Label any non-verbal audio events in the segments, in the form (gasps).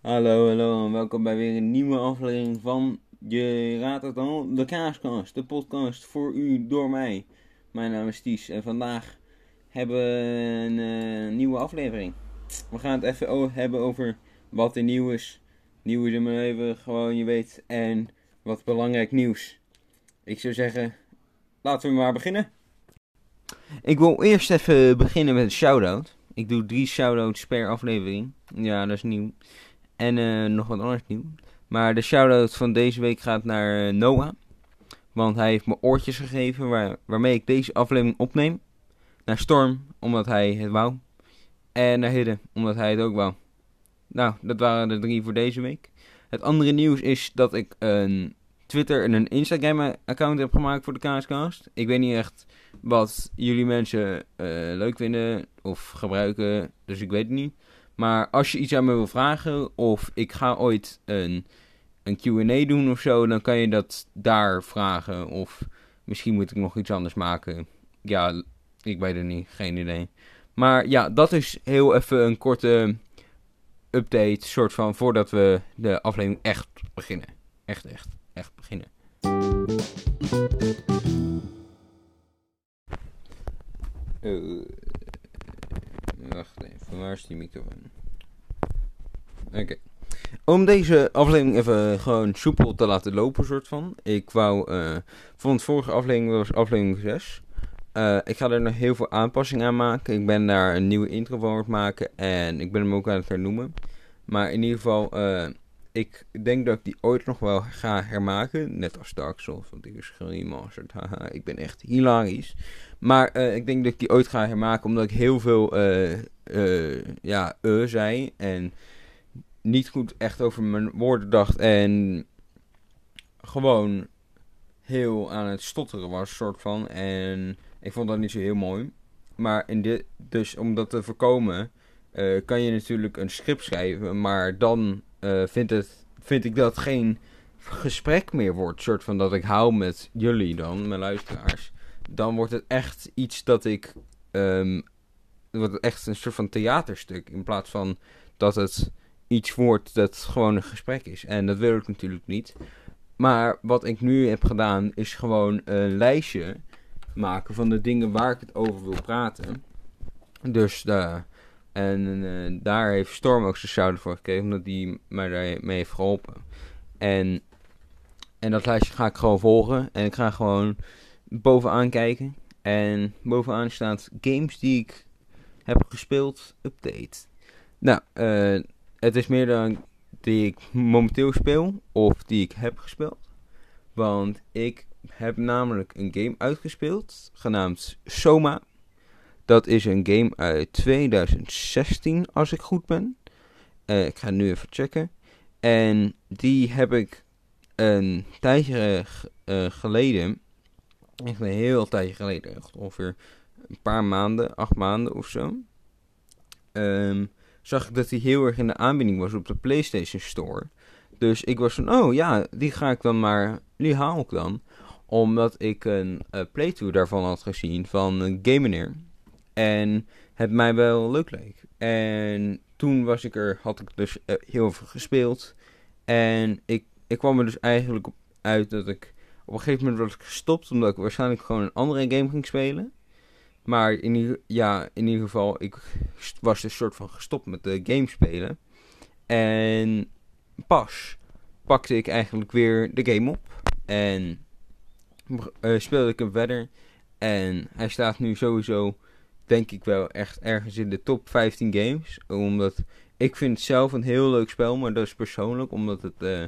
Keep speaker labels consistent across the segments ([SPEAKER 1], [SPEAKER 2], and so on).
[SPEAKER 1] Hallo, hallo en welkom bij weer een nieuwe aflevering van Je raadt het al, de Kaaskast, de podcast voor u door mij. Mijn naam is Ties en vandaag hebben we een eh, nieuwe aflevering. We gaan het even hebben over wat er nieuw is. Nieuw is in mijn leven, gewoon je weet, en wat belangrijk nieuws. Ik zou zeggen, laten we maar beginnen. Ik wil eerst even beginnen met een shout-out. Ik doe drie shout-outs per aflevering. Ja, dat is nieuw. En eh, nog wat anders nieuw. Maar de shout-out van deze week gaat naar eh, Noah. Want hij heeft me oortjes gegeven waar, waarmee ik deze aflevering opneem. Naar Storm, omdat hij het wou. En naar Hidde, omdat hij het ook wou. Nou, dat waren de drie voor deze week. Het andere nieuws is dat ik een Twitter en een Instagram account heb gemaakt voor de Kaaskast. Ik weet niet echt wat jullie mensen eh, leuk vinden of gebruiken, dus ik weet het niet. Maar als je iets aan me wil vragen of ik ga ooit een, een Q&A doen of zo, dan kan je dat daar vragen. Of misschien moet ik nog iets anders maken. Ja, ik weet het niet, geen idee. Maar ja, dat is heel even een korte update, soort van, voordat we de aflevering echt beginnen. Echt, echt, echt beginnen. Eh, waar is die microfoon? Oké. Om deze aflevering even gewoon soepel te laten lopen, soort van. Ik wou, eh van de vorige aflevering was aflevering 6. Eh, ik ga er nog heel veel aanpassingen aan maken. Ik ben daar een nieuwe intro van aan het maken en ik ben hem ook aan het hernoemen. Maar in ieder geval, eh, ik denk dat ik die ooit nog wel ga hermaken. Net als Dark Souls, want die is. Haha, ik ben echt hilarisch. Maar eh, ik denk dat ik die ooit ga hermaken omdat ik heel veel eh eh ja, eh zei. En niet goed echt over mijn woorden dacht. En gewoon heel aan het stotteren was, soort van. En ik vond dat niet zo heel mooi. Maar in dit, dus om dat te voorkomen, kan je natuurlijk een script schrijven. Maar dan vind, het, vind ik dat geen gesprek meer wordt. Soort van dat ik hou met jullie dan, mijn luisteraars. Dan wordt het echt iets dat ik. ehm wordt echt een soort van theaterstuk. In plaats van dat het iets wordt dat gewoon een gesprek is. En dat wil ik natuurlijk niet. Maar wat ik nu heb gedaan is gewoon een lijstje maken van de dingen waar ik het over wil praten. Dus daar. En eh, daar heeft Storm ook zijn shout voor gekregen, omdat die mij daarmee heeft geholpen. En, en dat lijstje ga ik gewoon volgen. En ik ga gewoon bovenaan kijken. En bovenaan staat games die ik heb gespeeld, update. Nou, eh, het is meer dan die ik momenteel speel of die ik heb gespeeld. Want ik heb namelijk een game uitgespeeld, genaamd Soma. Dat is een game uit 2016, als ik goed ben. Eh, ik ga nu even checken. En die heb ik een tijdje eh, geleden, echt een heel tijdje geleden, echt ongeveer een paar maanden, acht maanden of zo. Ehm, zag ik dat hij heel erg in de aanbieding was op de PlayStation Store. Dus ik was van, oh ja, die ga ik dan maar, die haal ik dan. Omdat ik een eh, playthrough daarvan had gezien van Gameneer. En het mij wel leuk leek. En toen was ik er, had ik dus eh, heel veel gespeeld. En ik, ik kwam er dus eigenlijk op uit dat ik op een gegeven moment was ik gestopt. Omdat ik waarschijnlijk gewoon een andere game ging spelen. Maar in ieder, ja, in ieder geval, ik was dus soort van gestopt met de game spelen. En pas pakte ik eigenlijk weer de game op. En eh, speelde ik hem verder. En hij staat nu sowieso, denk ik wel, echt ergens in de top 15 games. Omdat ik vind het zelf een heel leuk spel, maar dat is persoonlijk. Omdat het, eh,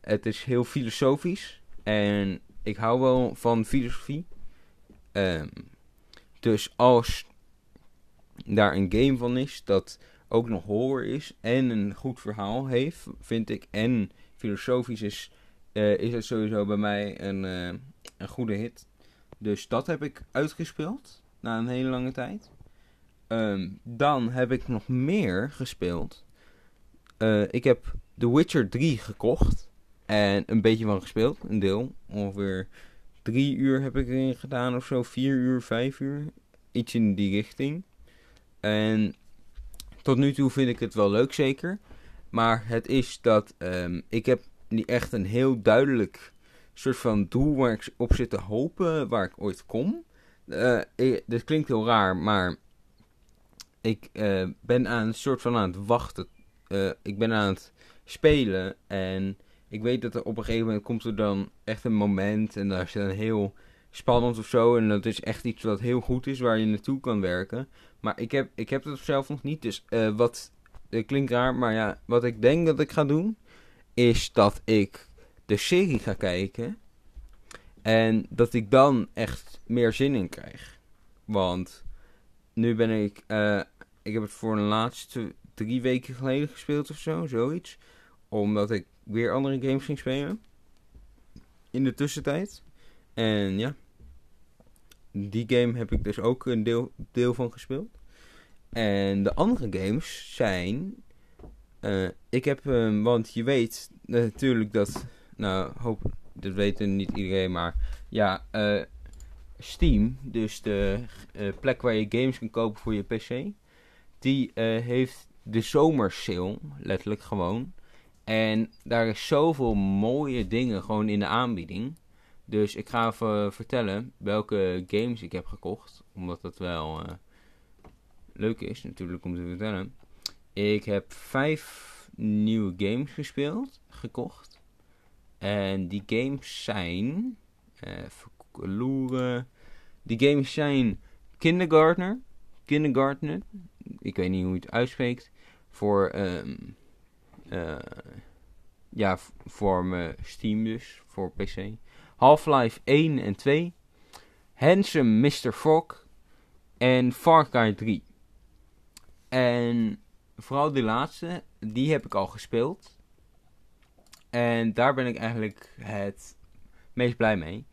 [SPEAKER 1] het is heel filosofisch. En ik hou wel van filosofie. Ehm, dus als daar een game van is dat ook nog horror is en een goed verhaal heeft, vind ik, en filosofisch is, eh, is het sowieso bij mij een, eh, een goede hit. Dus dat heb ik uitgespeeld na een hele lange tijd. Ehm, dan heb ik nog meer gespeeld. Eh, ik heb The Witcher 3 gekocht en een beetje van gespeeld, een deel. Ongeveer drie uur heb ik erin gedaan of zo, vier uur, vijf uur. Iets in die richting. En tot nu toe vind ik het wel leuk, zeker. Maar het is dat ehm, ik heb niet echt een heel duidelijk soort van doel waar ik op zit te hopen waar ik ooit kom. Uh, dit klinkt heel raar, maar ik uh, ben aan een soort van aan het wachten. Uh, ik ben aan het spelen en ik weet dat er op een gegeven moment komt er dan echt een moment en daar is dan heel spannend of zo. En dat is echt iets wat heel goed is, waar je naartoe kan werken. Maar ik heb, ik heb dat zelf nog niet. Dus uh, wat, klinkt raar, maar ja, wat ik denk dat ik ga doen, is dat ik de serie ga kijken. En dat ik dan echt meer zin in krijg. Want nu ben ik, uh, ik heb het voor de laatste drie weken geleden gespeeld of zo, zoiets. Omdat ik weer andere games ging spelen. In de tussentijd. En ja, die game heb ik dus ook een deel, deel van gespeeld. En de andere games zijn. Uh, ik heb, uh, want je weet natuurlijk dat. Nou, hoop, dat weet niet iedereen, maar ja, uh, Steam, dus de plek waar je games kan kopen voor je PC, die heeft de zomersale, letterlijk gewoon. En daar is zoveel mooie dingen gewoon in de aanbieding. Dus ik ga even vertellen welke games ik heb gekocht. Omdat dat wel uh, leuk is natuurlijk om te vertellen. Ik heb vijf nieuwe games gespeeld, gekocht. En die games zijn... Even loeren. Die games zijn Kindergartner. Kindergartner. Ik weet niet hoe je het uitspreekt. Voor... Um, ja, voor mijn Steam dus. Voor PC. Half-Life 1 en 2, Handsome Mr. Frog en Far Cry 3. En vooral die laatste, die heb ik al gespeeld. En daar ben ik eigenlijk het meest blij mee.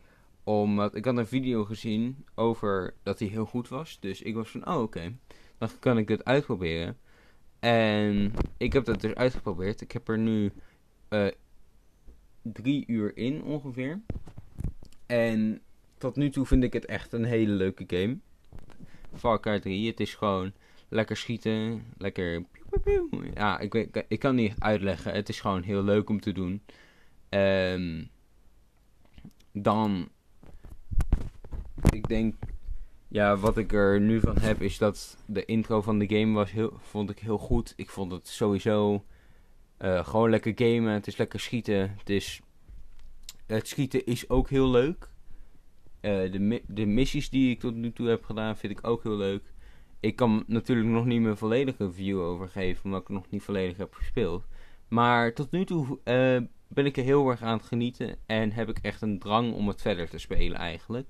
[SPEAKER 1] Omdat ik had een video gezien over dat hij heel goed was. Dus ik was van, oh oké, dan kan ik het uitproberen. En ik heb dat dus uitgeprobeerd. Ik heb er nu uh, drie uur in ongeveer. En tot nu toe vind ik het echt een hele leuke game. Far Cry 3, het is gewoon lekker schieten, lekker... Ja, ik, weet, ik kan niet uitleggen. Het is gewoon heel leuk om te doen. Um, dan... Ik denk... Ja, wat ik er nu van heb is dat de intro van de game was heel, vond ik heel goed. Ik vond het sowieso uh, gewoon lekker gamen. Het is lekker schieten. Het is het schieten is ook heel leuk. Uh, de, de missies die ik tot nu toe heb gedaan vind ik ook heel leuk. Ik kan natuurlijk nog niet mijn volledige view over geven, omdat ik nog niet volledig heb gespeeld. Maar tot nu toe uh, ben ik er heel erg aan het genieten en heb ik echt een drang om het verder te spelen eigenlijk.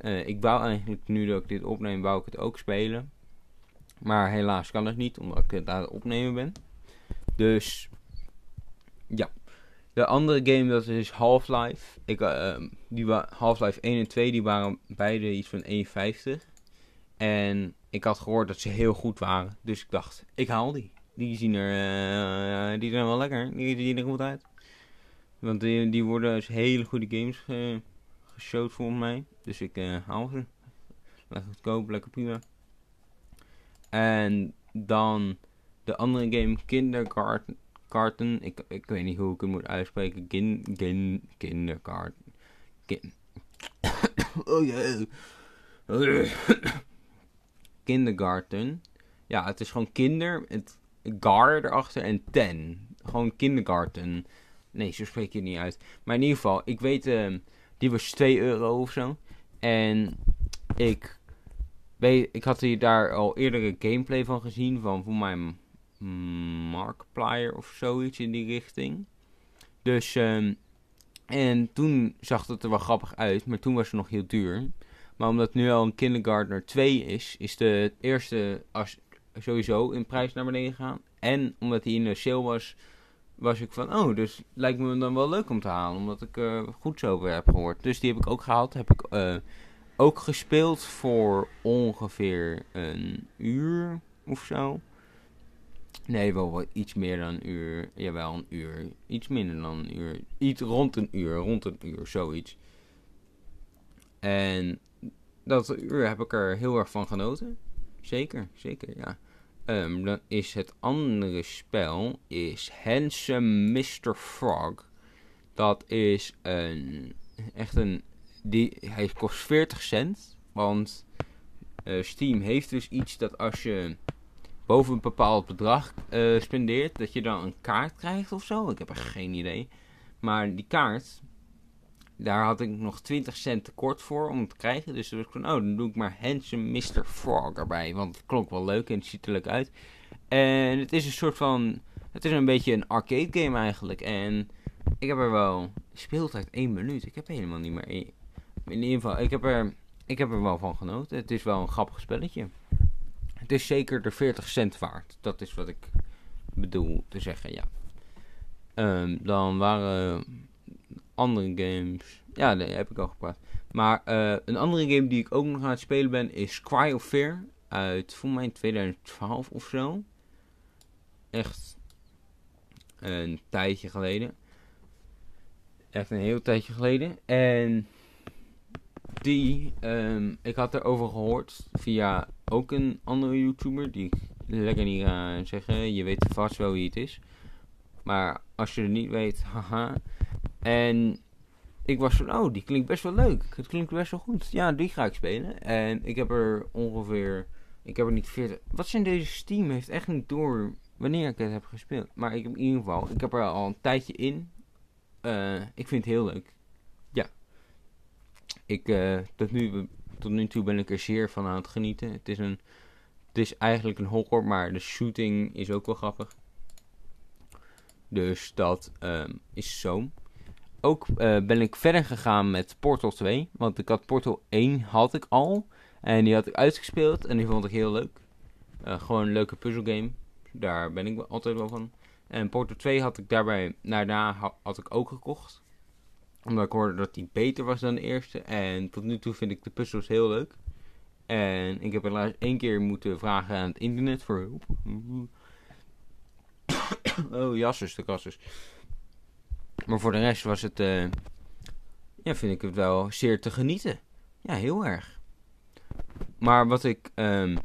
[SPEAKER 1] Uh, ik wou eigenlijk, nu dat ik dit opneem, wou ik het ook spelen. Maar helaas kan het niet, omdat ik het aan het opnemen ben. Dus ja, de andere game dat is Half-Life. Ik, uh, die Half-Life 1 en 2 die waren beide iets van 1,50. En ik had gehoord dat ze heel goed waren. Dus ik dacht, ik haal die. Die zien er, uh, die zijn wel lekker. Die zien er goed uit. Want die, die worden als hele goede games geshowd volgens mij. Dus ik haal ze. Lekker goedkoop, lekker prima. En dan de andere game Kindergarten. Ik, ik weet niet hoe ik het moet uitspreken. Gin, gin, kindergarten. Kin. (coughs) oh jee. (coughs) kindergarten. Ja, het is gewoon kinder. Het gar erachter en ten. Gewoon kindergarten. Nee, zo spreek je het niet uit. Maar in ieder geval, ik weet, uh, die was 2 euro of zo. En ik weet, ik had hier daar al eerder gameplay van gezien. Van voor mij Markiplier of zoiets in die richting. Dus, um, en toen zag het er wel grappig uit, maar toen was het nog heel duur. Maar omdat nu al een Kindergartner 2 is, is de eerste als, sowieso in prijs naar beneden gegaan. En omdat hij in de sale was, was ik van, oh, dus lijkt me dan wel leuk om te halen. Omdat ik uh, goed zo over heb gehoord. Dus die heb ik ook gehaald. Heb ik uh, ook gespeeld voor ongeveer een uur of zo. Nee, wel iets meer dan een uur. Jawel, een uur. Iets minder dan een uur. Iets rond een uur, rond een uur, zoiets. En dat uur heb ik er heel erg van genoten. Zeker, zeker, ja. Ehm, dan is het andere spel is Handsome Mr. Frog. Dat is een echt een die hij kost 40 cent, want eh, Steam heeft dus iets dat als je boven een bepaald bedrag uh, spendeert, dat je dan een kaart krijgt of zo. Ik heb er geen idee. Maar die kaart, daar had ik nog 20 cent tekort voor om te krijgen. Dus toen was ik van, oh, dan doe ik maar Handsome Mr. Frog erbij. Want het klonk wel leuk en het ziet er leuk uit. En het is een soort van, het is een beetje een arcade game eigenlijk. En ik heb er wel, speeltijd 1 minuut. Ik heb helemaal niet meer, in ieder geval, ik heb er, ik heb er wel van genoten. Het is wel een grappig spelletje. Het is zeker de 40 cent waard. Dat is wat ik bedoel te zeggen, ja. Ehm, dan waren andere games. Ja, daar heb ik al gepraat. Maar uh, een andere game die ik ook nog aan het spelen ben is Cryofair. Uit, voor mij 2012 of zo. Echt een tijdje geleden. Echt een heel tijdje geleden. En die, um, ik had erover gehoord via ook een andere YouTuber. Die ik lekker niet ga zeggen. Je weet vast wel wie het is. Maar als je het niet weet, (laughs) haha. En ik was van, oh, die klinkt best wel leuk. Het klinkt best wel goed. Ja, die ga ik spelen. En ik heb er ongeveer, ik heb er niet 40. Wat zijn deze Steam? Heeft echt niet door wanneer ik het heb gespeeld. Maar ik heb in ieder geval, ik heb er al een tijdje in. Uh, ik vind het heel leuk. Ja. Ik, uh, tot, nu, tot nu toe ben ik er zeer van aan het genieten. Het is een, het is eigenlijk een horror, maar de shooting is ook wel grappig. Dus dat um, is zo. Ook uh, ben ik verder gegaan met Portal 2. Want ik had Portal 1 had ik al. En die had ik uitgespeeld. En die vond ik heel leuk. Uh, gewoon een leuke puzzelgame. Daar ben ik altijd wel van. En Portal 2 had ik daarbij, daarna had ik ook gekocht. Omdat ik hoorde dat die beter was dan de eerste. En tot nu toe vind ik de puzzels heel leuk. En ik heb helaas één keer moeten vragen aan het internet voor hulp. (coughs) oh, jasses, de kasses. Maar voor de rest was het, uh, ja, vind ik het wel zeer te genieten. Ja, heel erg. Maar wat ik, um,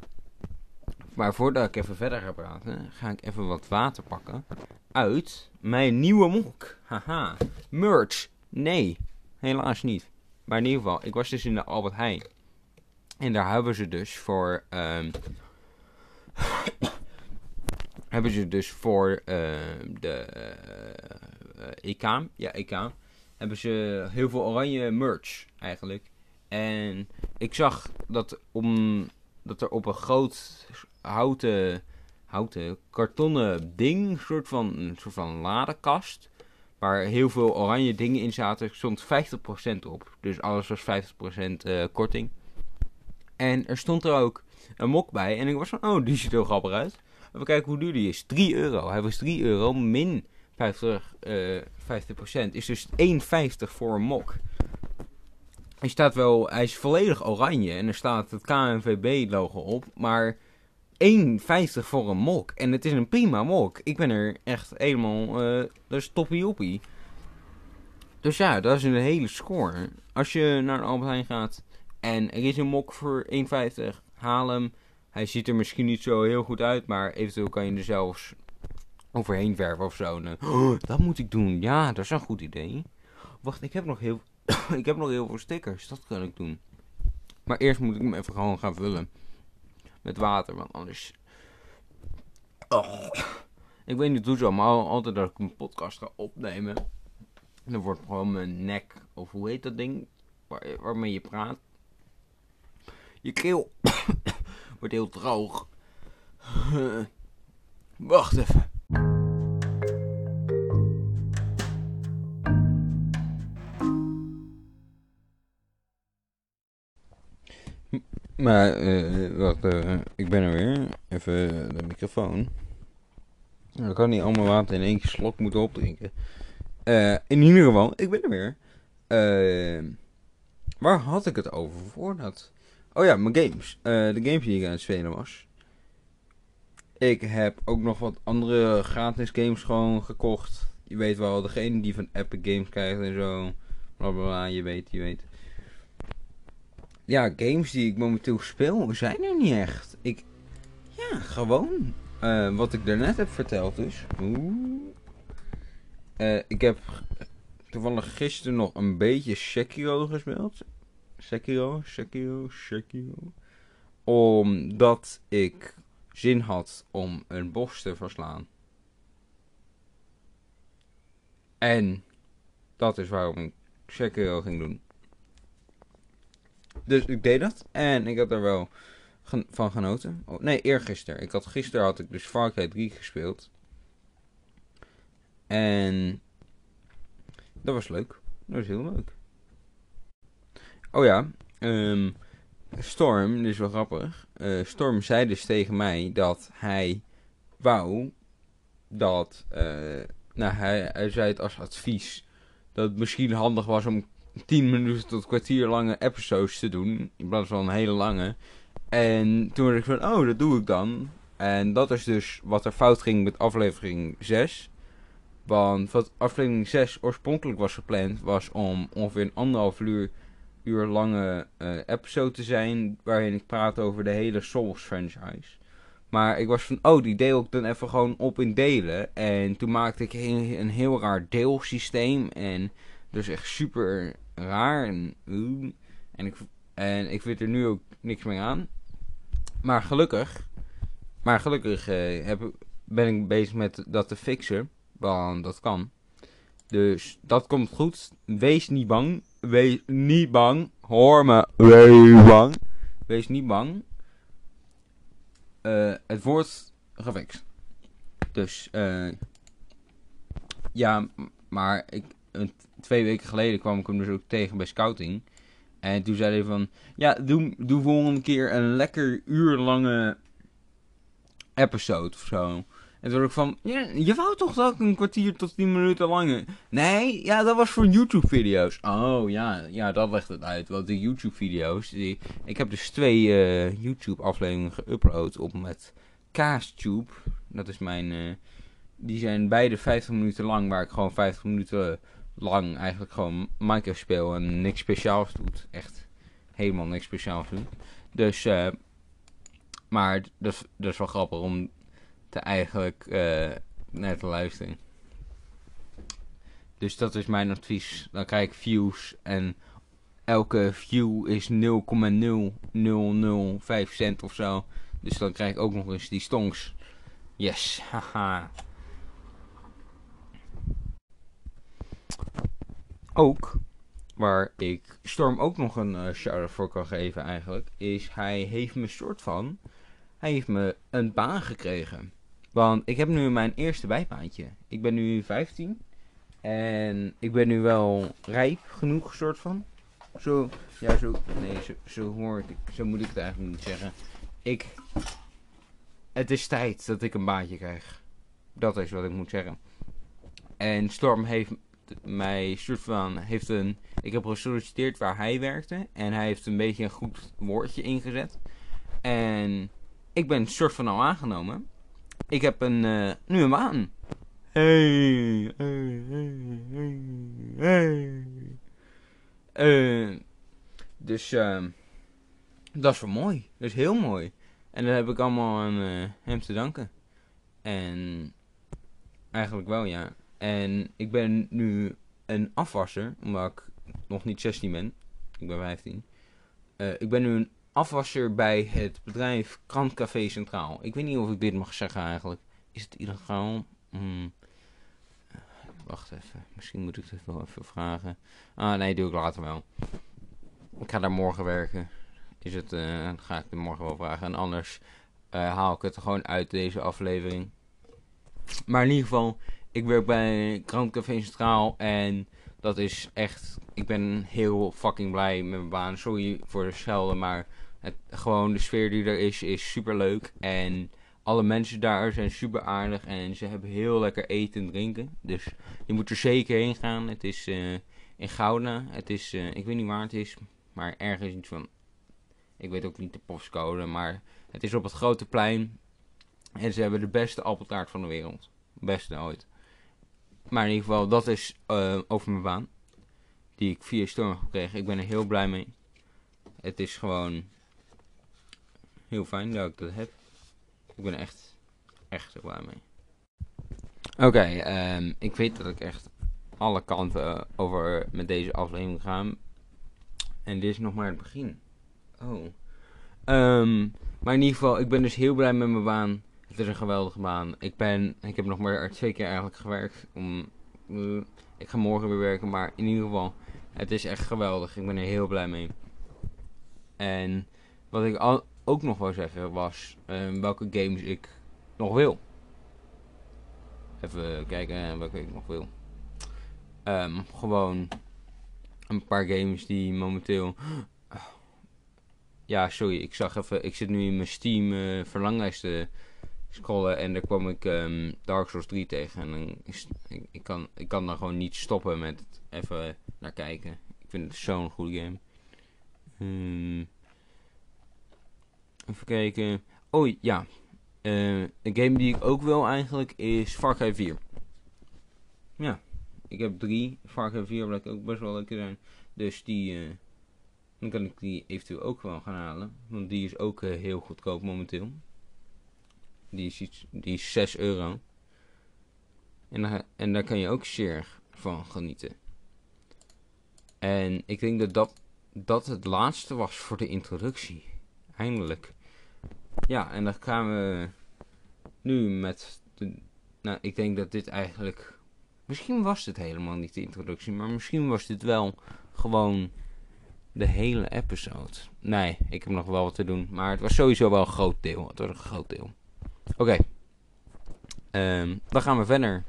[SPEAKER 1] maar voordat ik even verder ga praten, ga ik even wat water pakken uit mijn nieuwe mok. Haha, merch. Nee, helaas niet. Maar in ieder geval, ik was dus in de Albert Heijn. En daar hebben ze dus voor, um, (coughs) hebben ze dus voor uh, de EK, ja EK, hebben ze heel veel oranje merch eigenlijk. En ik zag dat, om, dat er op een groot houten, houten kartonnen ding, soort van, een soort van ladekast, waar heel veel oranje dingen in zaten, stond 50% op. Dus alles was 50% uh, korting. En er stond er ook een mok bij. En ik was van, oh, die ziet er grappig uit. Even kijken hoe duur die is. 3 euro. Hij was 3 euro min 50, uh, 50%. Is dus 1,50 voor een mok. Hij staat wel, hij is volledig oranje. En er staat het KNVB-logo op. Maar 1,50 voor een mok. En het is een prima mok. Ik ben er echt helemaal, uh, dat is toppie Dus ja, dat is een hele score. Als je naar de Albert Heijn gaat en er is een mok voor 1,50, haal hem. Hij ziet er misschien niet zo heel goed uit, maar eventueel kan je er zelfs overheen verven of zo. Oh, (gasps) dat moet ik doen. Ja, dat is een goed idee. Wacht, ik heb nog heel, (coughs) ik heb nog heel veel stickers. Dat kan ik doen. Maar eerst moet ik hem even gewoon gaan vullen. Met water, want anders... Oh. Ik weet niet hoe zo, maar altijd dat ik een podcast ga opnemen... Dan wordt gewoon mijn nek, of hoe heet dat ding? Waar, waarmee je praat. Je keel (coughs) wordt heel droog. (coughs) Wacht even. Maar, uh, wacht, uh, ik ben er weer. Even de microfoon. Ik kan niet allemaal water in één slok moeten opdrinken. Uh, in ieder geval, ik ben er weer. waar had ik het over voordat? Oh ja, mijn games. de games die ik aan het spelen was. Ik heb ook nog wat andere gratis games gewoon gekocht. Je weet wel, degene die van Epic Games krijgt en zo. Blablabla, je weet, je weet ja, games die ik momenteel speel zijn er niet echt. Ik, Ja, gewoon. eh, wat ik daarnet heb verteld dus. Ik heb toevallig gisteren nog een beetje Sekiro gespeeld. Sekiro, Sekiro, Sekiro. Omdat ik zin had om een bos te verslaan. En dat is waarom ik Sekiro ging doen. Dus ik deed dat en ik had er wel van genoten. Oh, nee, eergisteren. Ik had, gisteren had ik dus Far Cry 3 gespeeld. En dat was leuk. Dat was heel leuk. Oh ja, ehm, Storm, dit is wel grappig. Eh, Storm zei dus tegen mij dat hij wou dat, eh, nou hij, hij zei het als advies, dat het misschien handig was om 10 minuten tot kwartier lange episodes te doen, in plaats van een hele lange. En toen dacht ik van, oh, dat doe ik dan. En dat is dus wat er fout ging met aflevering 6. Want wat aflevering 6 oorspronkelijk was gepland, was om ongeveer een anderhalf uur, uur lange eh, episode te zijn. Waarin ik praat over de hele Souls franchise. Maar ik was van, oh, die deel ik dan even gewoon op in delen. En toen maakte ik een heel raar deelsysteem. En dus echt super raar. En, en, ik, en ik vind er nu ook niks meer aan. Maar gelukkig, maar gelukkig eh, heb, ben ik bezig met dat te fixen. Want dat kan. Dus dat komt goed. Wees niet bang. Wees niet bang. Hoor me. Wees bang. Wees niet bang. Eh, het wordt gefixt. Dus, eh. ja, maar ik, twee weken geleden kwam ik hem dus ook tegen bij scouting. En toen zei hij van, ja, doe, doe volgende keer een lekker uurlange episode of zo. En toen dacht ik van, ja, je wou toch ik een kwartier tot 10 minuten lange... Nee, ja, dat was voor YouTube-video's. Oh, ja, ja, dat legt het uit. Want de YouTube-video's, die... ik heb dus twee eh, YouTube-afleveringen geüpload op met Kaastube. Dat is mijn... eh, die zijn beide 50 minuten lang, waar ik gewoon 50 minuten lang eigenlijk gewoon Minecraft speel en niks speciaals doet. Echt helemaal niks speciaals doet. Dus, eh, maar dat is, wel grappig om te eigenlijk eh naar te luisteren. Dus dat is mijn advies. Dan krijg ik views en elke view is 0,0005 cent of zo. Dus dan krijg ik ook nog eens die stonks. Yes, haha. Ook, waar ik Storm ook nog een eh shout-out voor kan geven eigenlijk, is hij heeft me soort van, hij heeft me een baan gekregen. Want ik heb nu mijn eerste bijbaantje. Ik ben nu 15 en ik ben nu wel rijp genoeg soort van. Zo, ja zo, nee zo, zo hoor ik, zo moet ik het eigenlijk niet zeggen. Ik, het is tijd dat ik een baantje krijg. Dat is wat ik moet zeggen. En Storm heeft mij soort van heeft een. Ik heb gesolliciteerd waar hij werkte. En hij heeft een beetje een goed woordje ingezet. En ik ben soort van al aangenomen. Ik heb een, eh, nu een baan. Hey, hey, hey, hey, hey. Eh, dus ehm dat is wel mooi. Dat is heel mooi. En dat heb ik allemaal aan eh, hem te danken. En eigenlijk wel, ja. En ik ben nu een afwasser, omdat ik nog niet 16 ben. Ik ben 15. Eh, ik ben nu een afwasser bij het bedrijf Krantcafé Centraal. Ik weet niet of ik dit mag zeggen eigenlijk. Is het illegaal? Hmm. Wacht even. Misschien moet ik het wel even vragen. Ah, nee, doe ik later wel. Ik ga daar morgen werken. Is het, dan ga ik het morgen wel vragen. En anders eh, haal ik het gewoon uit deze aflevering. Maar in ieder geval, ik werk bij Krantcafé Centraal en dat is echt... Ik ben heel fucking blij met mijn baan. Sorry voor de schelden, maar het, gewoon de sfeer die er is, is super leuk. En alle mensen daar zijn super aardig en ze hebben heel lekker eten en drinken. Dus je moet er zeker heen gaan. Het is eh, in Gouda. Het is, eh, ik weet niet waar het is, maar ergens iets van... Ik weet ook niet de postcode, maar het is op het grote plein. En ze hebben de beste appeltaart van de wereld. Beste ooit. Maar in ieder geval, dat is eh, over mijn baan. Die ik via Storm heb gekregen. Ik ben er heel blij mee. Het is gewoon heel fijn dat ik dat heb. Ik ben er echt, echt heel blij mee. Oké, ehm, ik weet dat ik echt alle kanten over met deze aflevering ga. En dit is nog maar het begin. Oh. Ehm, maar in ieder geval, ik ben dus heel blij met mijn baan. Het is een geweldige baan. Ik, ben, ik heb nog maar twee keer eigenlijk gewerkt. Om, eh, ik ga morgen weer werken, maar in ieder geval, het is echt geweldig. Ik ben er heel blij mee. En wat ik al, ook nog wou zeggen was ehm, welke games ik nog wil. Even kijken welke ik nog wil. Ehm, gewoon een paar games die momenteel. (gasps) Ja, sorry, ik zag even. Ik zit nu in mijn Steam uh, verlanglijst te scrollen en daar kwam ik um, Dark Souls 3 tegen. En dan is, ik, ik, kan, ik kan dan gewoon niet stoppen met even naar kijken. Ik vind het zo'n goede game. Um, even kijken. Oh ja, een game die ik ook wil eigenlijk is Far Cry 4. Ja, ik heb drie. Far Cry 4 blijkt ook best wel lekker zijn. Dus die, uh, dan kan ik die eventueel ook wel gaan halen. Want die is ook uh, heel goedkoop momenteel. Die is, die is 6 euro. En, daar, en daar kan je ook zeer van genieten. En ik denk dat, dat dat het laatste was voor de introductie. Eindelijk. Ja, en dan gaan we nu met de, nou, ik denk dat dit eigenlijk Misschien was dit helemaal niet de introductie, maar misschien was dit wel gewoon de hele episode. Nee, ik heb nog wel wat te doen, maar het was sowieso wel een groot deel. Het was een groot deel. Oké, um, dan gaan we verder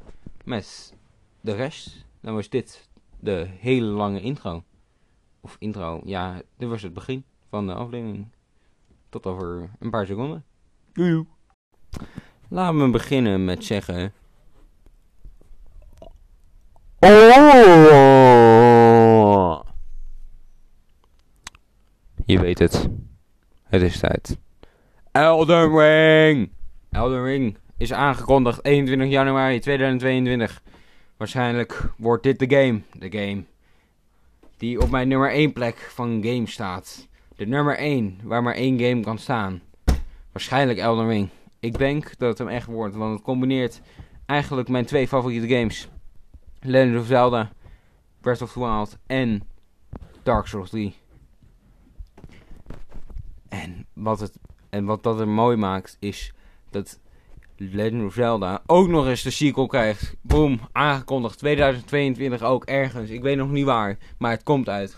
[SPEAKER 1] met de rest. Dan was dit de hele lange intro. Of intro, ja, dit was het begin van de aflevering. Tot over een paar seconden. Doei. Laten we beginnen met zeggen Oh. Je weet het. Het is tijd. Elden Ring! Elden Ring is aangekondigd 21 januari 2022. Waarschijnlijk wordt dit de game. De game die op mijn nummer 1 plek van game staat. De nummer 1 waar maar één game kan staan. Waarschijnlijk Elden Ring. Ik denk dat het hem echt wordt, want het combineert eigenlijk mijn twee favoriete games. Legend of Zelda, Breath of the Wild en Dark Souls 3. En wat, het, en wat dat er mooi maakt is dat Legend of Zelda ook nog eens de sequel krijgt. Boom, aangekondigd 2022 ook ergens. Ik weet nog niet waar, maar het komt uit.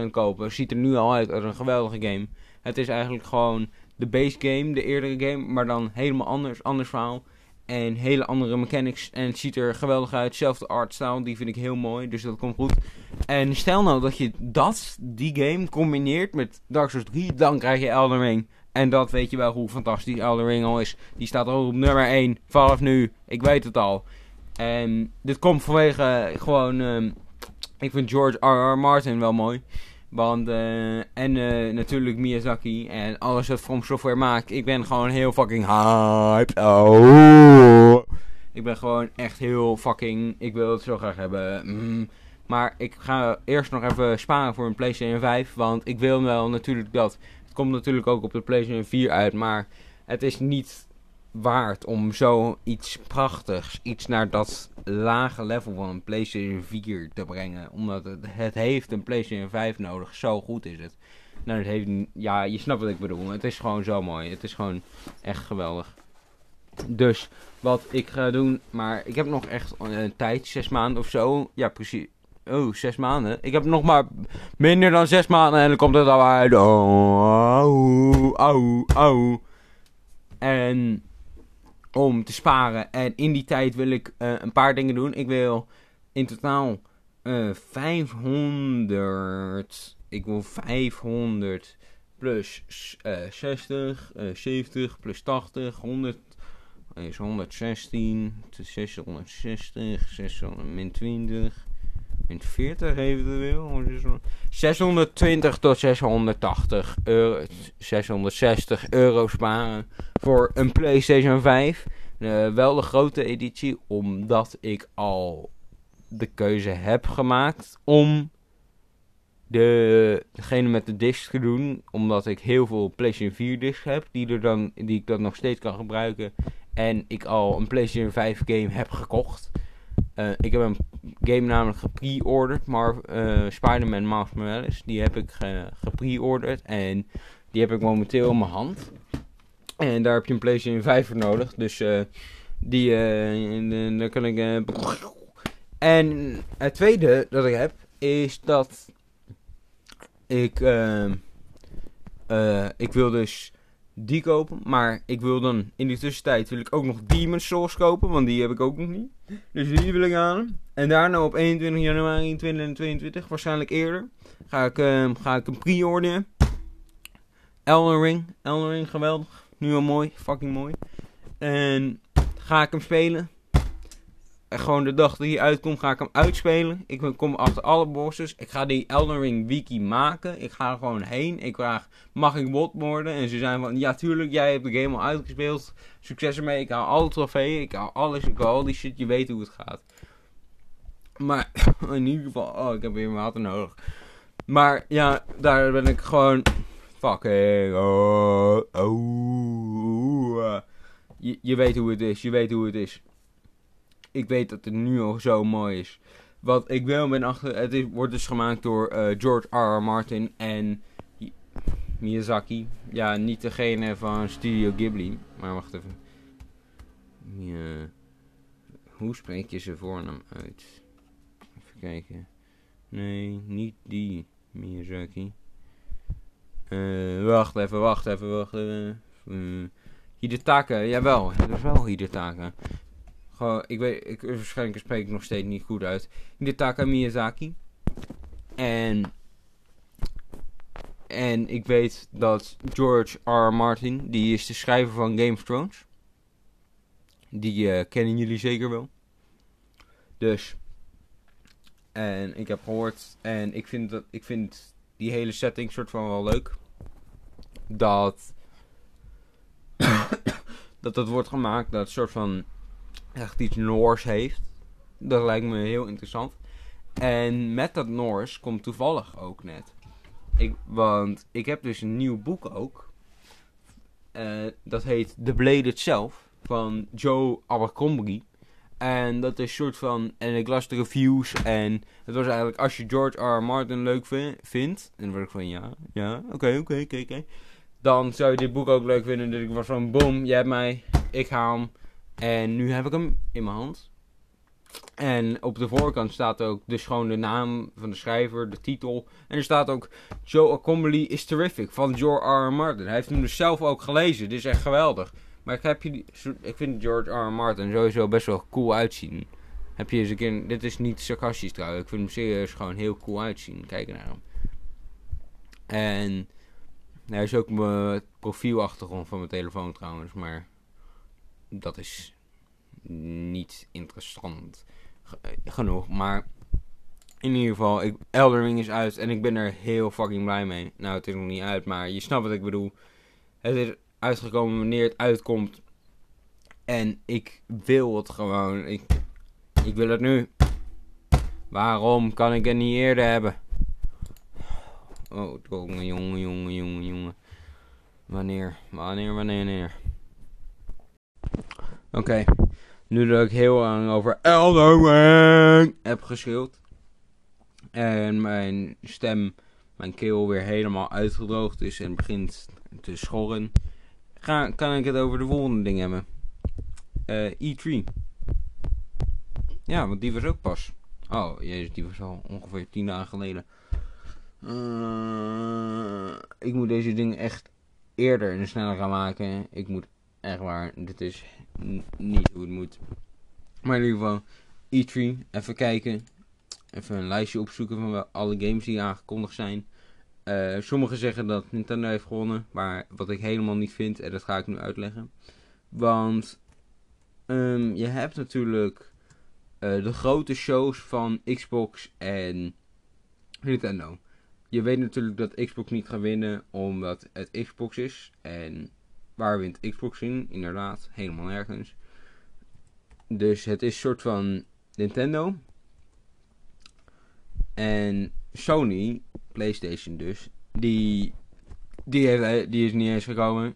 [SPEAKER 1] 100% kopen. Ziet er nu al uit als een geweldige game. Het is eigenlijk gewoon de base game, de eerdere game, maar dan helemaal anders, anders verhaal. En hele andere mechanics. En het ziet er geweldig uit. Zelfde artstyle, die vind ik heel mooi. Dus dat komt goed. En stel nou dat je dat, die game, combineert met Dark Souls 3. Dan krijg je Elden Ring. En dat weet je wel hoe fantastisch Elden Ring al is. Die staat al op nummer 1. Vanaf nu. Ik weet het al. En dit komt vanwege gewoon... Um, ik vind George R.R. Martin wel mooi. Want, uh, en uh, natuurlijk Miyazaki en alles wat From Software maakt. Ik ben gewoon heel fucking hyped. Oh. Ik ben gewoon echt heel fucking... Ik wil het zo graag hebben. Mm. Maar ik ga eerst nog even sparen voor een PlayStation 5. Want ik wil wel natuurlijk dat... Komt natuurlijk ook op de PlayStation 4 uit. Maar het is niet waard om zo iets prachtigs, iets naar dat lage level van een PlayStation 4 te brengen. Omdat het, het heeft een PlayStation 5 nodig. Zo goed is het. Nou, het heeft, ja, je snapt wat ik bedoel. Het is gewoon zo mooi. Het is gewoon echt geweldig. Dus wat ik ga doen, maar ik heb nog echt een tijd, zes maanden of zo. Ja, precies. Oh, zes maanden. Ik heb nog maar minder dan zes maanden en dan komt het al uit. Oh, oh, oh, oh. En om te sparen. En in die tijd wil ik uh, een paar dingen doen. Ik wil in totaal uh, eh, 500. Ik wil 500 plus uh, 60, 70 plus 80, 100 is 116, 660, 600 min 20. Min 40 eventueel. 620 tot 680 euro. 660 euro sparen voor een PlayStation 5. Uh, wel de grote editie, omdat ik al de keuze heb gemaakt om de, degene met de disc te doen. Omdat ik heel veel PlayStation 4 discs heb. Die, er dan, die ik dan nog steeds kan gebruiken. En ik al een PlayStation 5 game heb gekocht. Uh, ik heb een game namelijk gepre-orderd. Maar uh, Spider-Man Miles. Die heb ik ge gepre-orderd. En die heb ik momenteel in mijn hand. En daar heb je een PlayStation 5 voor nodig. Dus uh, die, daar kan ik. En het tweede dat ik heb is dat ik. ik wil dus die kopen. Maar ik wil dan in die tussentijd wil ik ook nog Demon's Souls kopen. Want die heb ik ook nog niet. Dus die wil ik halen. En daarna op 21 januari 2022, waarschijnlijk eerder, ga ik, ga ik een pre-orderen. Elden Ring. Elden Ring, geweldig. Nu al mooi, fucking mooi. En ga ik hem spelen. En gewoon de dag dat hij uitkomt, ga ik hem uitspelen. Ik kom achter alle bosses. Ik ga die Elden Ring wiki maken. Ik ga er gewoon heen. Ik vraag, mag ik bot worden? En ze zijn van, ja tuurlijk, jij hebt de game al uitgespeeld. Succes ermee. Ik haal alle trofeeën. Ik haal alles. Ik haal al die shit. Je weet hoe het gaat. Maar (laughs) in ieder geval, oh, ik heb weer water nodig. Maar ja, daar ben ik gewoon fucking. Oh, oh, je, je weet hoe het is, je weet hoe het is. Ik weet dat het nu al zo mooi is. Wat ik wel ben achter. Het is, wordt dus gemaakt door uh, George R. R. Martin en Miyazaki. Ja, niet degene van Studio Ghibli. Maar wacht even. Ja. Hoe spreek je zijn voornaam uit? Even kijken. Nee, niet die Miyazaki. Uh, wacht even, wacht even, wacht even. Uh, Hidetaka, jawel, dat is wel Hidetaka. Gewoon, ik weet, ik, waarschijnlijk spreek ik nog steeds niet goed uit. Hidetaka Miyazaki. En, en ik weet dat George R. Martin, die is de schrijver van Game of Thrones. Die uh, kennen jullie zeker wel. Dus, en ik heb gehoord, en ik vind, dat, ik vind die hele setting soort van wel leuk dat. (coughs) dat het wordt gemaakt dat soort van. Echt iets Noors heeft. Dat lijkt me heel interessant. En met dat Noors komt toevallig ook net. Ik, want ik heb dus een nieuw boek ook. Uh, dat heet The Blade Itself. Van Joe Abercrombie. En dat is soort van. En ik las de reviews. En het was eigenlijk. Als je George R. R. Martin leuk vindt. En dan word ik van ja. Ja. Oké, oké, oké, oké dan zou je dit boek ook leuk vinden. Dus ik was van, boom, jij hebt mij, ik haal hem. En nu heb ik hem in mijn hand. En op de voorkant staat ook dus gewoon de naam van de schrijver, de titel. En er staat ook Joe Accompany is terrific van George R. R. Martin. Hij heeft hem dus zelf ook gelezen. Dit is echt geweldig. Maar ik, heb je, ik vind George R. R. Martin sowieso best wel cool uitzien. Heb je eens een keer, dit is niet sarcastisch trouwens. Ik vind hem serieus gewoon heel cool uitzien. Kijk naar hem. En hij is ook mijn profielachtergrond van mijn telefoon trouwens, maar dat is niet interessant genoeg. Maar in ieder geval, ik, Ring is uit en ik ben er heel fucking blij mee. Nou, het is nog niet uit, maar je snapt wat ik bedoel. Het is uitgekomen wanneer het uitkomt. En ik wil het gewoon. Ik, ik wil het nu. Waarom kan ik het niet eerder hebben? Oh, jongen, jongen, jongen, jongen, jongen. Wanneer, wanneer, wanneer, wanneer. Oké, nu dat ik heel lang over Elden heb geschreeuwd. En mijn stem, mijn keel weer helemaal uitgedroogd is en begint te schorren. Ga, kan ik het over de volgende ding hebben. Uh, E3. Ja, want die was ook pas. Oh, jezus, die was al ongeveer tien dagen geleden. Uh, ik moet deze dingen echt eerder en sneller gaan maken. Ik moet echt waar, dit is niet hoe het moet. Maar in ieder geval, E3, even kijken. Even een lijstje opzoeken van alle games die aangekondigd zijn. Uh, sommigen zeggen dat Nintendo heeft gewonnen, maar wat ik helemaal niet vind, en dat ga ik nu uitleggen. Want um, je hebt natuurlijk uh, de grote shows van Xbox en Nintendo je weet natuurlijk dat Xbox niet gaat winnen omdat het Xbox is. En waar wint Xbox in? Inderdaad, helemaal nergens. Dus het is een soort van Nintendo. En Sony, PlayStation dus, die, die, heeft, die is niet eens gekomen.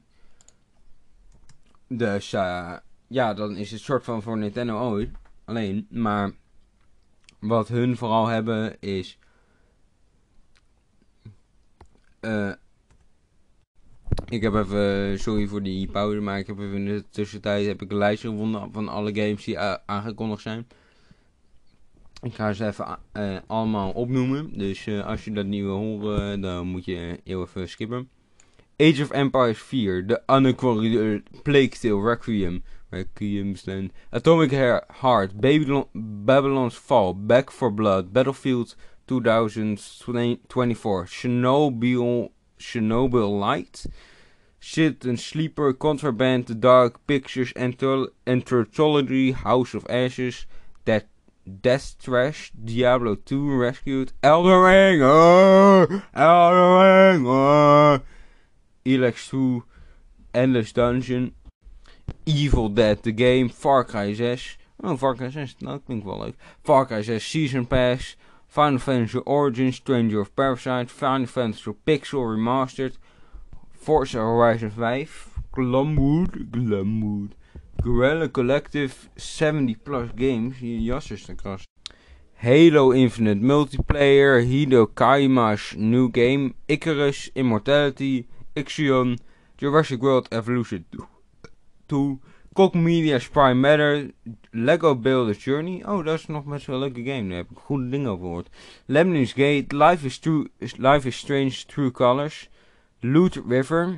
[SPEAKER 1] Dus uh, ja, dan is het soort van voor Nintendo ooit. Alleen, maar wat hun vooral hebben is. Uh, ik heb even, sorry voor die pauze, maar ik heb even in de tussentijd heb ik een lijstje gevonden van alle games die aangekondigd zijn. Ik ga ze even uh, allemaal opnoemen. Dus uh, als je dat niet wil horen, dan moet je heel even skippen. Age of Empires 4, The Unacquired Plague Tale Requiem, Requiem. Atomic Heart, Babylon, Babylon's Fall, Back for Blood, Battlefield 2024, Chernobyl, Chernobyl Light, Shit and Sleeper, Contraband, The Dark Pictures, Anthology, House of Ashes, Dead Death Trash, Diablo 2 Rescued, Elden Ring, uh, Elden Ring, uh, Elex 2, Endless Dungeon, Evil Dead The Game, Far Cry 6. Oh, Far Cry 6, nou klinkt wel leuk. Far Cry 6 Season Pass, Final Fantasy Origins, Stranger of Parasite, Final Fantasy Pixel Remastered, Forza Horizon 5, Glamwood, Glamwood, Guerrilla Collective 70 plus games. De. Halo Infinite Multiplayer, Hido Kaima's New Game, Icarus, Immortality, Ixion, Jurassic World Evolution 2, Cock Media's Prime Matter, Lego Builder's Journey. Oh, dat is nog best wel leuke game. Daar heb ik goede dingen over gehoord. Lemnis Gate, Life is, True, Life is Strange True Colors, Loot River,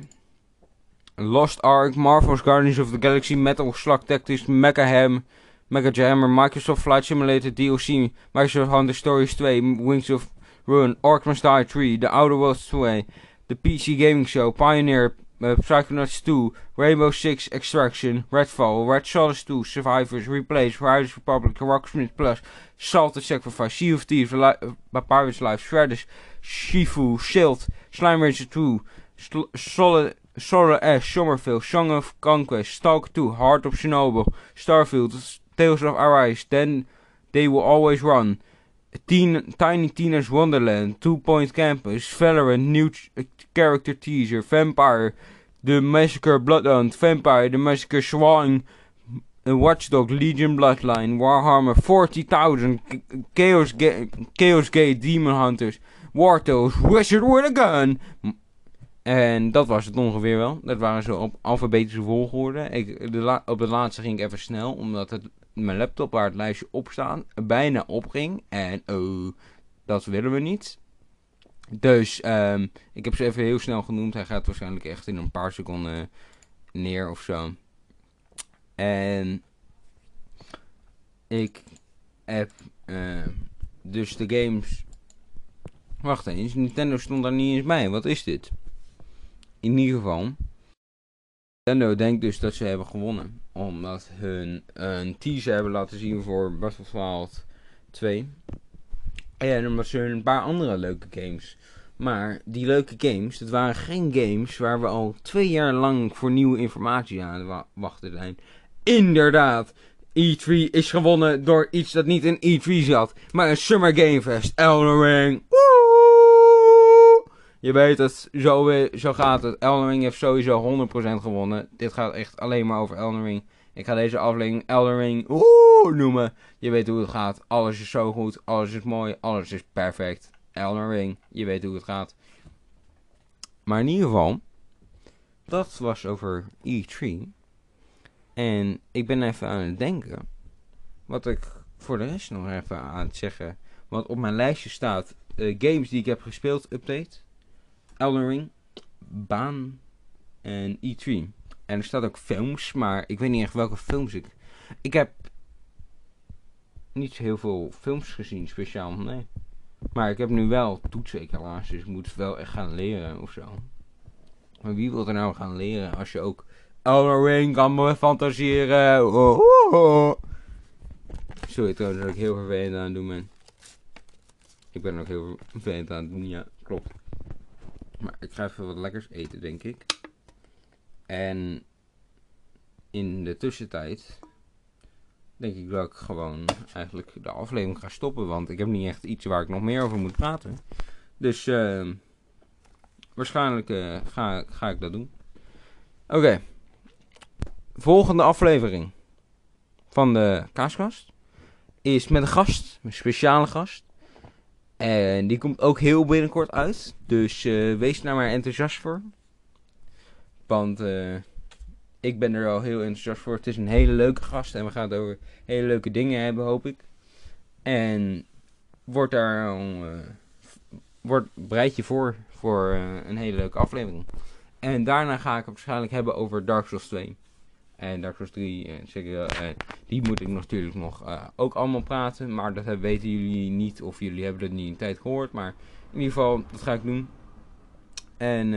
[SPEAKER 1] Lost Ark, Marvel's Guardians of the Galaxy, Metal Slug Tactics, Mecha Ham, Mega Jammer, Microsoft Flight Simulator. DLC, Microsoft Hunter Stories 2, Wings of Ruin, Orkman's Die 3, The Outer Worlds 2, The PC Gaming Show, Pioneer, Psychonauts 2, Rainbow Six Extraction, Redfall, Red Soldiers 2, Survivors, Replays, Riders Republic, Rocksmith Plus, Salted Sacrifice, Sea of Thieves, Li uh, Pirates Life, Shredders, Shifu, Shield, Slime Ranger 2, Solid Solar Ash, Summerfield, Song of Conquest, Stalker 2, Heart of Chernobyl, Starfield, Tales of Arise, Then They Will Always Run, Teen, Tiny Tina's Wonderland, Two Point Campus, Valorant, New Character Teaser, Vampire, The Massacre Bloodhunt, Vampire, The Massacre Swan, Watchdog, Legion Bloodline, Warhammer 40,000, Chaos, Ga Chaos Gate, Demon Hunters, Wartos, Wizard with a Gun, En dat was het ongeveer wel. Dat waren zo op alfabetische volgorde. Ik, op de laatste ging ik even snel, omdat het, mijn laptop waar het lijstje op staan bijna opging. En oh, dat willen we niet. Dus um, ik heb ze even heel snel genoemd. Hij gaat waarschijnlijk echt in een paar seconden neer of zo. En ik heb uh, dus de games. Wacht eens, Nintendo stond daar niet eens bij. Wat is dit? in ieder geval, Nintendo denkt dus dat ze hebben gewonnen. Omdat hun een teaser hebben laten zien voor Battlefield 2. En omdat ze een paar andere leuke games. Maar die leuke games, dat waren geen games waar we al twee jaar lang voor nieuwe informatie aan wachten zijn. Inderdaad, E3 is gewonnen door iets dat niet in E3 zat, maar een Summer Game Fest. Elden Ring. Je weet het, zo, zo gaat het. Elden Ring heeft sowieso 100% gewonnen. Dit gaat echt alleen maar over Elden Ring. Ik ga deze aflevering Elden Ring noemen. Je weet hoe het gaat. Alles is zo goed. Alles is mooi. Alles is perfect. Elden Ring. Je weet hoe het gaat. Maar in ieder geval. Dat was over E3. En ik ben even aan het denken. Wat ik voor de rest nog even aan het zeggen. Want op mijn lijstje staat uh, games die ik heb gespeeld update. Elden Ring, Baan en E3. En er staat ook films, maar ik weet niet echt welke films ik... Ik heb niet heel veel films gezien, speciaal, nee. Maar ik heb nu wel toetsen, helaas, dus ik moet wel echt gaan leren of zo. Maar wie wil er nou gaan leren als je ook Elden Ring kan fantaseren? Oh, oh, oh. Sorry trouwens dat ik heel vervelend aan doen ben. Ik ben ook heel vervelend aan het doen, ja, klopt. Maar ik ga even wat lekkers eten, denk ik. En in de tussentijd denk ik dat ik gewoon eigenlijk de aflevering ga stoppen. Want ik heb niet echt iets waar ik nog meer over moet praten. Dus uh, waarschijnlijk uh, ga, ga ik dat doen. Oké. Volgende aflevering van de Kaaskast is met een gast, een speciale gast. En die komt ook heel binnenkort uit. Dus uh, wees daar maar enthousiast voor. Want uh, ik ben er al heel enthousiast voor. Het is een hele leuke gast en we gaan het over hele leuke dingen hebben, hoop ik. En wordt daar uh, wordt, bereid je voor voor een hele leuke aflevering. En daarna ga ik het waarschijnlijk hebben over Dark Souls 2. En Dark Souls 3, en die moet ik natuurlijk nog ook allemaal praten. Maar dat weten jullie niet, of jullie hebben dat niet in tijd gehoord. Maar in ieder geval, dat ga ik doen. En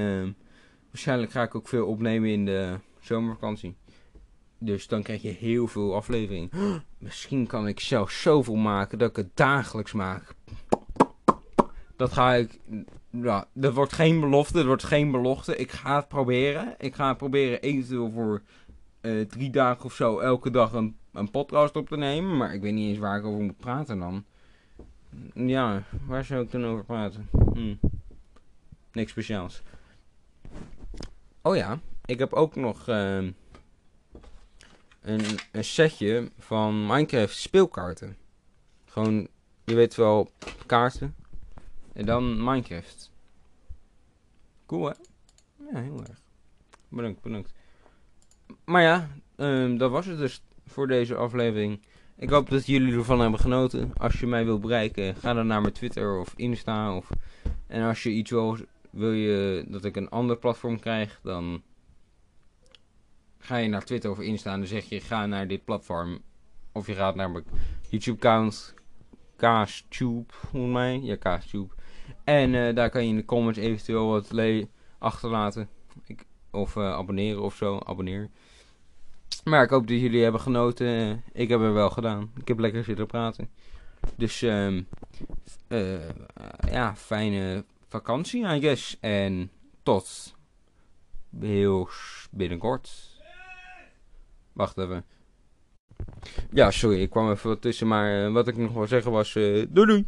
[SPEAKER 1] waarschijnlijk ga ik ook veel opnemen in de zomervakantie. Dus dan krijg je heel veel afleveringen. Misschien kan ik zelf zoveel maken dat ik het dagelijks maak. Dat ga ik. Ja, dat wordt geen belofte. Dat wordt geen belofte. Ik ga het proberen. Ik ga het proberen eventueel voor uh, drie dagen of zo elke dag een, een podcast op te nemen. Maar ik weet niet eens waar ik over moet praten dan. Ja, waar zou ik dan over praten? Hm. Niks speciaals. Oh ja, ik heb ook nog uh, een, een setje van Minecraft speelkaarten. Gewoon, je weet wel, kaarten. En dan Minecraft. Cool hè? Ja, heel erg. Bedankt, bedankt. Maar ja, um, dat was het dus voor deze aflevering. Ik hoop dat jullie ervan hebben genoten. Als je mij wilt bereiken, ga dan naar mijn Twitter of Insta. Of... En als je iets wil, wil je dat ik een ander platform krijg, dan ga je naar Twitter of Insta en dan zeg je ga naar dit platform. Of je gaat naar mijn YouTube-account, KaasTube, volgens mij. Ja, KaasTube. En uh, daar kan je in de comments eventueel wat achterlaten. Ik, of uh, abonneren of zo. Abonneer. Maar ik hoop dat jullie hebben genoten. Ik heb er wel gedaan. Ik heb lekker zitten praten. Dus um, ja, fijne vakantie, I guess. En tot heel binnenkort. Wacht even. Ja, sorry, ik kwam even wat tussen. Maar wat ik nog wil zeggen was... doei doei!